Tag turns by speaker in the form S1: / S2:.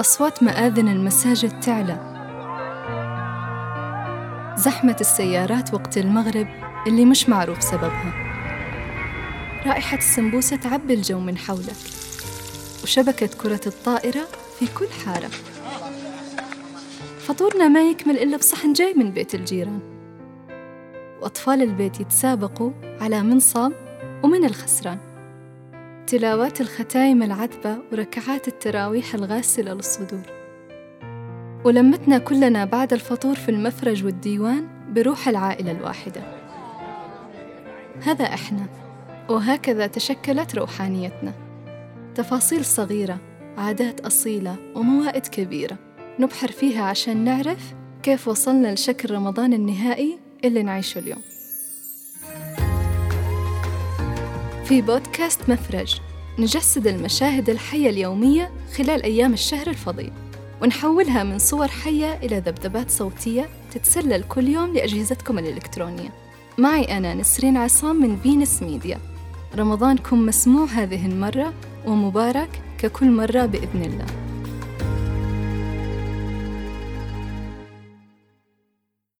S1: أصوات مآذن المساجد تعلى زحمة السيارات وقت المغرب اللي مش معروف سببها. رائحة السمبوسة تعبي الجو من حولك. وشبكة كرة الطائرة في كل حارة. فطورنا ما يكمل إلا بصحن جاي من بيت الجيران. وأطفال البيت يتسابقوا على من صام ومن الخسران. تلاوات الختايم العذبة وركعات التراويح الغاسلة للصدور. ولمتنا كلنا بعد الفطور في المفرج والديوان بروح العائلة الواحدة. هذا إحنا وهكذا تشكلت روحانيتنا. تفاصيل صغيرة عادات أصيلة وموائد كبيرة. نبحر فيها عشان نعرف كيف وصلنا لشكل رمضان النهائي اللي نعيشه اليوم. في بودكاست مفرج. نجسد المشاهد الحية اليومية خلال أيام الشهر الفضيل. ونحولها من صور حية إلى ذبذبات صوتية تتسلل كل يوم لأجهزتكم الإلكترونية. معي أنا نسرين عصام من فينس ميديا رمضانكم مسموع هذه المرة ومبارك ككل مرة بإذن الله.